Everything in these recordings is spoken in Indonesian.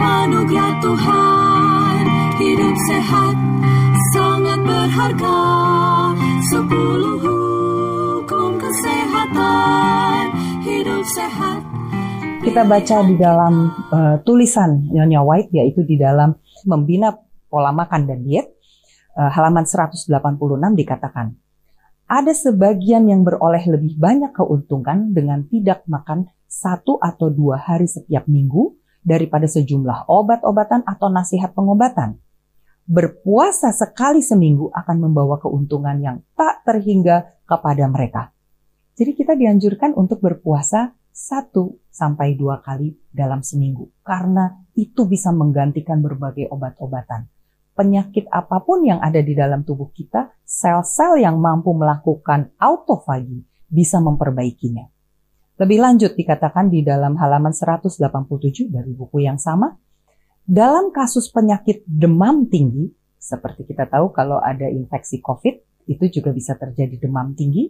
anugerah Tuhan hidup sehat sangat berharga. Sepuluh hukum kesehatan hidup sehat. Kita baca di dalam uh, tulisan Nyonya White yaitu di dalam membina pola makan dan diet uh, halaman 186 dikatakan ada sebagian yang beroleh lebih banyak keuntungan dengan tidak makan satu atau dua hari setiap minggu daripada sejumlah obat-obatan atau nasihat pengobatan. Berpuasa sekali seminggu akan membawa keuntungan yang tak terhingga kepada mereka. Jadi kita dianjurkan untuk berpuasa satu sampai dua kali dalam seminggu karena itu bisa menggantikan berbagai obat-obatan. Penyakit apa pun yang ada di dalam tubuh kita, sel-sel yang mampu melakukan autofagi bisa memperbaikinya. Lebih lanjut dikatakan di dalam halaman 187 dari buku yang sama, dalam kasus penyakit demam tinggi, seperti kita tahu kalau ada infeksi COVID, itu juga bisa terjadi demam tinggi,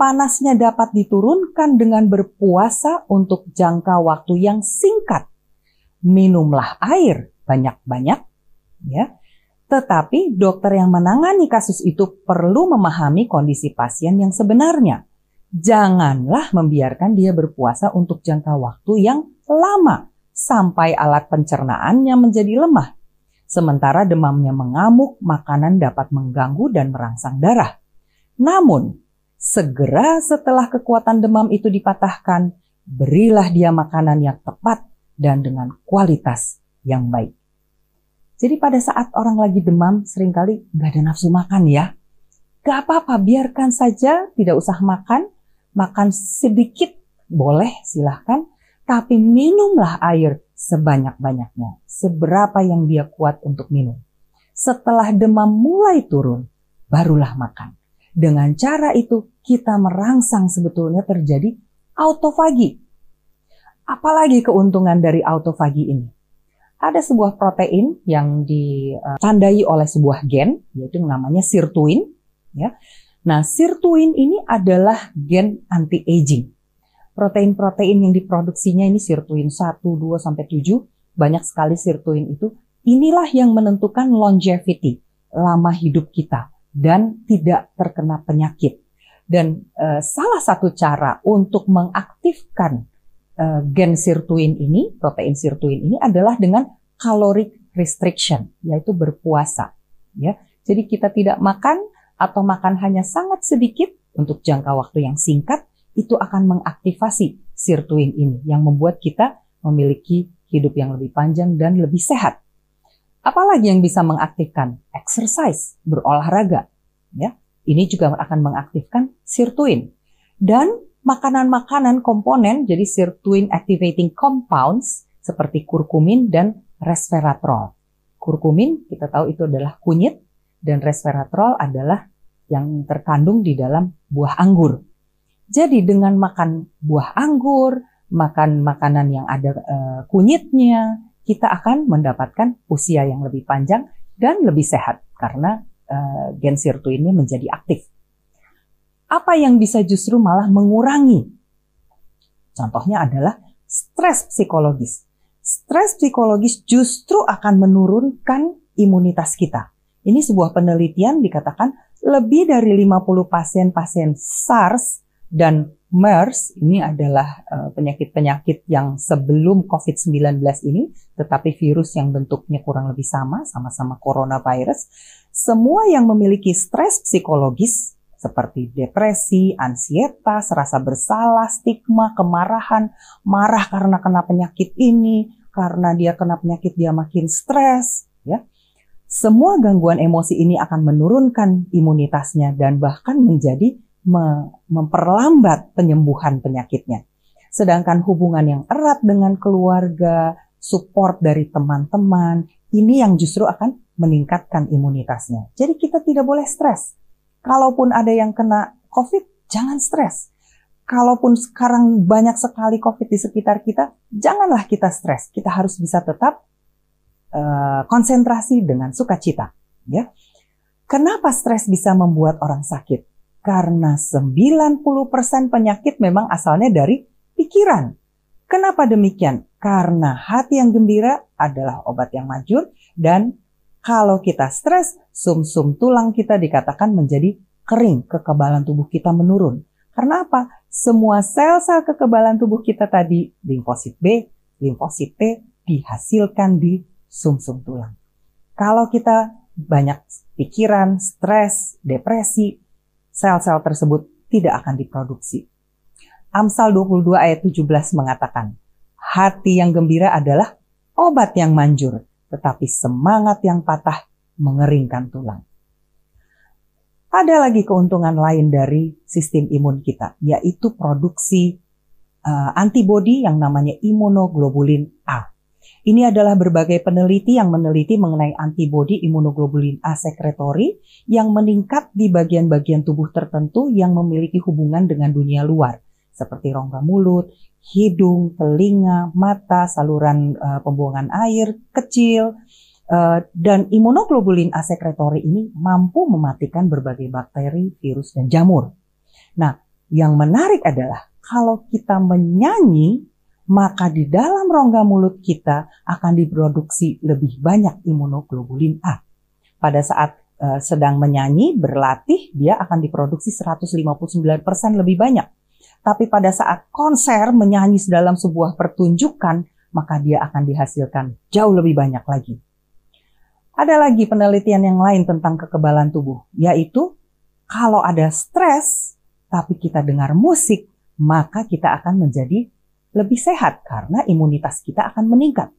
panasnya dapat diturunkan dengan berpuasa untuk jangka waktu yang singkat. Minumlah air banyak-banyak, ya. Tetapi dokter yang menangani kasus itu perlu memahami kondisi pasien yang sebenarnya. Janganlah membiarkan dia berpuasa untuk jangka waktu yang lama sampai alat pencernaannya menjadi lemah. Sementara demamnya mengamuk, makanan dapat mengganggu dan merangsang darah. Namun, segera setelah kekuatan demam itu dipatahkan, berilah dia makanan yang tepat dan dengan kualitas yang baik. Jadi pada saat orang lagi demam, sering kali nggak ada nafsu makan ya. Gak apa-apa, biarkan saja, tidak usah makan. Makan sedikit, boleh silahkan. Tapi minumlah air sebanyak-banyaknya, seberapa yang dia kuat untuk minum. Setelah demam mulai turun, barulah makan. Dengan cara itu kita merangsang sebetulnya terjadi autofagi. Apalagi keuntungan dari autofagi ini? Ada sebuah protein yang ditandai oleh sebuah gen, yaitu namanya sirtuin. Ya. Nah, sirtuin ini adalah gen anti-aging protein-protein yang diproduksinya ini sirtuin 1, 2 sampai 7, banyak sekali sirtuin itu. Inilah yang menentukan longevity, lama hidup kita dan tidak terkena penyakit. Dan uh, salah satu cara untuk mengaktifkan uh, gen sirtuin ini, protein sirtuin ini adalah dengan caloric restriction, yaitu berpuasa. Ya, jadi kita tidak makan atau makan hanya sangat sedikit untuk jangka waktu yang singkat itu akan mengaktifasi sirtuin ini yang membuat kita memiliki hidup yang lebih panjang dan lebih sehat. Apalagi yang bisa mengaktifkan exercise, berolahraga, ya. Ini juga akan mengaktifkan sirtuin. Dan makanan-makanan komponen jadi sirtuin activating compounds seperti kurkumin dan resveratrol. Kurkumin kita tahu itu adalah kunyit dan resveratrol adalah yang terkandung di dalam buah anggur. Jadi dengan makan buah anggur, makan makanan yang ada uh, kunyitnya, kita akan mendapatkan usia yang lebih panjang dan lebih sehat karena uh, gen sirtuinnya menjadi aktif. Apa yang bisa justru malah mengurangi? Contohnya adalah stres psikologis. Stres psikologis justru akan menurunkan imunitas kita. Ini sebuah penelitian dikatakan lebih dari 50 pasien-pasien SARS dan MERS ini adalah eh, penyakit-penyakit yang sebelum COVID-19 ini, tetapi virus yang bentuknya kurang lebih sama, sama-sama coronavirus. Semua yang memiliki stres psikologis seperti depresi, ansietas, rasa bersalah, stigma, kemarahan, marah karena kena penyakit ini, karena dia kena penyakit dia makin stres, ya. Semua gangguan emosi ini akan menurunkan imunitasnya dan bahkan menjadi memperlambat penyembuhan penyakitnya. Sedangkan hubungan yang erat dengan keluarga, support dari teman-teman, ini yang justru akan meningkatkan imunitasnya. Jadi kita tidak boleh stres. Kalaupun ada yang kena COVID, jangan stres. Kalaupun sekarang banyak sekali COVID di sekitar kita, janganlah kita stres. Kita harus bisa tetap uh, konsentrasi dengan sukacita. Ya. Kenapa stres bisa membuat orang sakit? Karena 90% penyakit memang asalnya dari pikiran. Kenapa demikian? Karena hati yang gembira adalah obat yang manjur dan kalau kita stres, sum-sum tulang kita dikatakan menjadi kering, kekebalan tubuh kita menurun. Karena apa? Semua sel-sel kekebalan tubuh kita tadi, limfosit B, limfosit T, dihasilkan di sum-sum tulang. Kalau kita banyak pikiran, stres, depresi, sel-sel tersebut tidak akan diproduksi. Amsal 22 ayat 17 mengatakan, hati yang gembira adalah obat yang manjur, tetapi semangat yang patah mengeringkan tulang. Ada lagi keuntungan lain dari sistem imun kita, yaitu produksi uh, antibodi yang namanya imunoglobulin A. Ini adalah berbagai peneliti yang meneliti mengenai antibodi imunoglobulin A sekretori yang meningkat di bagian-bagian tubuh tertentu yang memiliki hubungan dengan dunia luar seperti rongga mulut, hidung, telinga, mata, saluran uh, pembuangan air kecil, uh, dan imunoglobulin A sekretori ini mampu mematikan berbagai bakteri, virus, dan jamur. Nah, yang menarik adalah kalau kita menyanyi, maka di dalam rongga mulut kita akan diproduksi lebih banyak imunoglobulin A. Pada saat uh, sedang menyanyi, berlatih, dia akan diproduksi 159% lebih banyak. Tapi pada saat konser menyanyi dalam sebuah pertunjukan, maka dia akan dihasilkan jauh lebih banyak lagi. Ada lagi penelitian yang lain tentang kekebalan tubuh, yaitu kalau ada stres, tapi kita dengar musik, maka kita akan menjadi lebih sehat karena imunitas kita akan meningkat.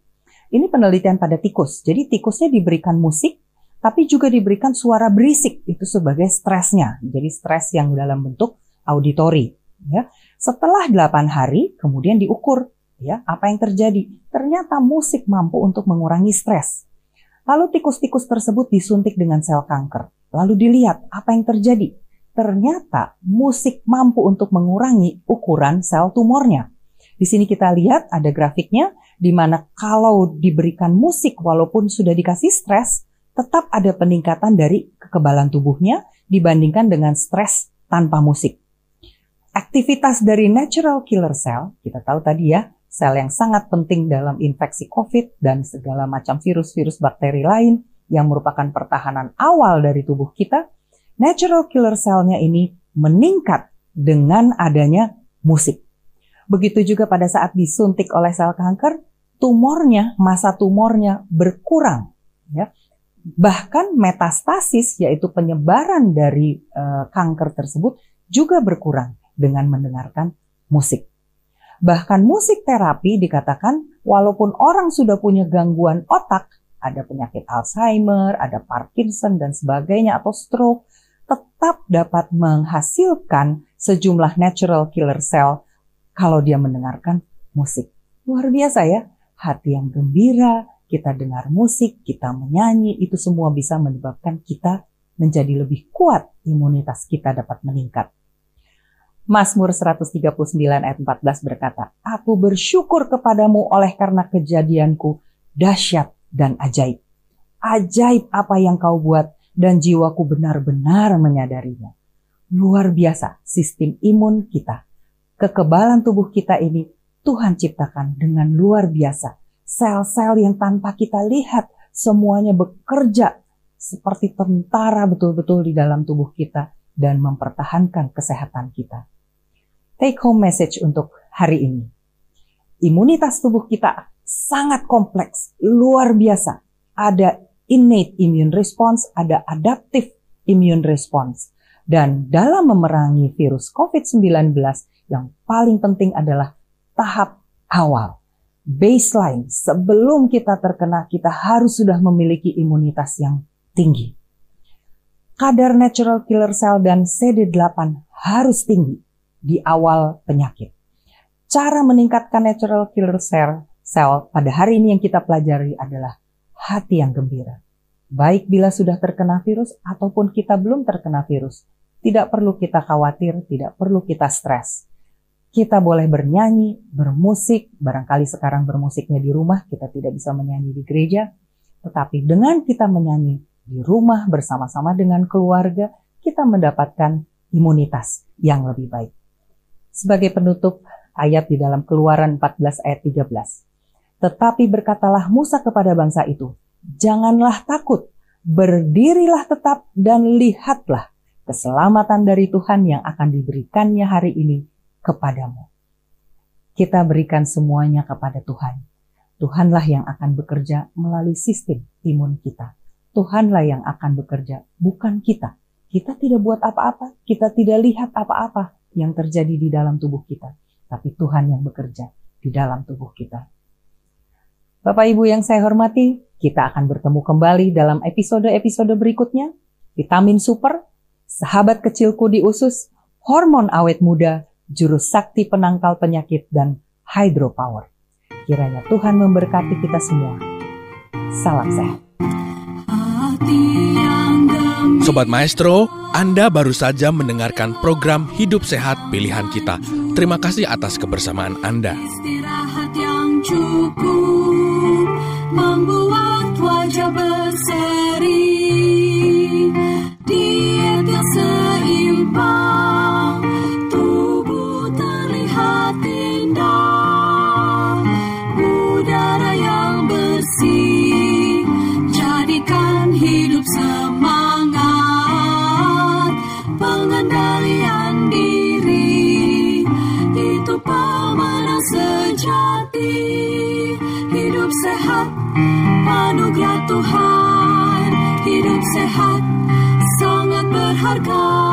Ini penelitian pada tikus. Jadi tikusnya diberikan musik, tapi juga diberikan suara berisik itu sebagai stresnya. Jadi stres yang dalam bentuk auditori. Ya. Setelah 8 hari kemudian diukur ya apa yang terjadi. Ternyata musik mampu untuk mengurangi stres. Lalu tikus-tikus tersebut disuntik dengan sel kanker. Lalu dilihat apa yang terjadi. Ternyata musik mampu untuk mengurangi ukuran sel tumornya. Di sini kita lihat ada grafiknya di mana kalau diberikan musik walaupun sudah dikasih stres, tetap ada peningkatan dari kekebalan tubuhnya dibandingkan dengan stres tanpa musik aktivitas dari natural killer cell, kita tahu tadi ya, sel yang sangat penting dalam infeksi COVID dan segala macam virus-virus bakteri lain yang merupakan pertahanan awal dari tubuh kita, natural killer cell-nya ini meningkat dengan adanya musik. Begitu juga pada saat disuntik oleh sel kanker, tumornya, masa tumornya berkurang. Ya. Bahkan metastasis, yaitu penyebaran dari uh, kanker tersebut, juga berkurang dengan mendengarkan musik. Bahkan musik terapi dikatakan walaupun orang sudah punya gangguan otak, ada penyakit Alzheimer, ada Parkinson dan sebagainya atau stroke, tetap dapat menghasilkan sejumlah natural killer cell kalau dia mendengarkan musik. Luar biasa ya, hati yang gembira, kita dengar musik, kita menyanyi, itu semua bisa menyebabkan kita menjadi lebih kuat, imunitas kita dapat meningkat. Mazmur 139 ayat 14 berkata, Aku bersyukur kepadamu oleh karena kejadianku dahsyat dan ajaib. Ajaib apa yang kau buat dan jiwaku benar-benar menyadarinya. Luar biasa sistem imun kita. Kekebalan tubuh kita ini Tuhan ciptakan dengan luar biasa. Sel-sel yang tanpa kita lihat semuanya bekerja seperti tentara betul-betul di dalam tubuh kita dan mempertahankan kesehatan kita. Take home message untuk hari ini. Imunitas tubuh kita sangat kompleks, luar biasa. Ada innate immune response, ada adaptive immune response. Dan dalam memerangi virus COVID-19 yang paling penting adalah tahap awal. Baseline sebelum kita terkena kita harus sudah memiliki imunitas yang tinggi. Kadar natural killer cell dan CD8 harus tinggi di awal penyakit. Cara meningkatkan natural killer cell, cell pada hari ini yang kita pelajari adalah hati yang gembira. Baik bila sudah terkena virus ataupun kita belum terkena virus, tidak perlu kita khawatir, tidak perlu kita stres. Kita boleh bernyanyi, bermusik, barangkali sekarang bermusiknya di rumah, kita tidak bisa menyanyi di gereja, tetapi dengan kita menyanyi di rumah bersama-sama dengan keluarga, kita mendapatkan imunitas yang lebih baik. Sebagai penutup ayat di dalam Keluaran 14 ayat 13. Tetapi berkatalah Musa kepada bangsa itu, janganlah takut, berdirilah tetap dan lihatlah keselamatan dari Tuhan yang akan diberikannya hari ini kepadamu. Kita berikan semuanya kepada Tuhan. Tuhanlah yang akan bekerja melalui sistem imun kita. Tuhanlah yang akan bekerja, bukan kita. Kita tidak buat apa-apa, kita tidak lihat apa-apa yang terjadi di dalam tubuh kita, tapi Tuhan yang bekerja di dalam tubuh kita. Bapak Ibu yang saya hormati, kita akan bertemu kembali dalam episode-episode berikutnya. Vitamin Super, Sahabat Kecilku di Usus, Hormon Awet Muda, Jurus Sakti Penangkal Penyakit, dan Hydropower. Kiranya Tuhan memberkati kita semua. Salam sehat. Sobat Maestro, Anda baru saja mendengarkan program Hidup Sehat Pilihan Kita. Terima kasih atas kebersamaan Anda. Sehat, anugerah Tuhan. Hidup sehat, sangat berharga.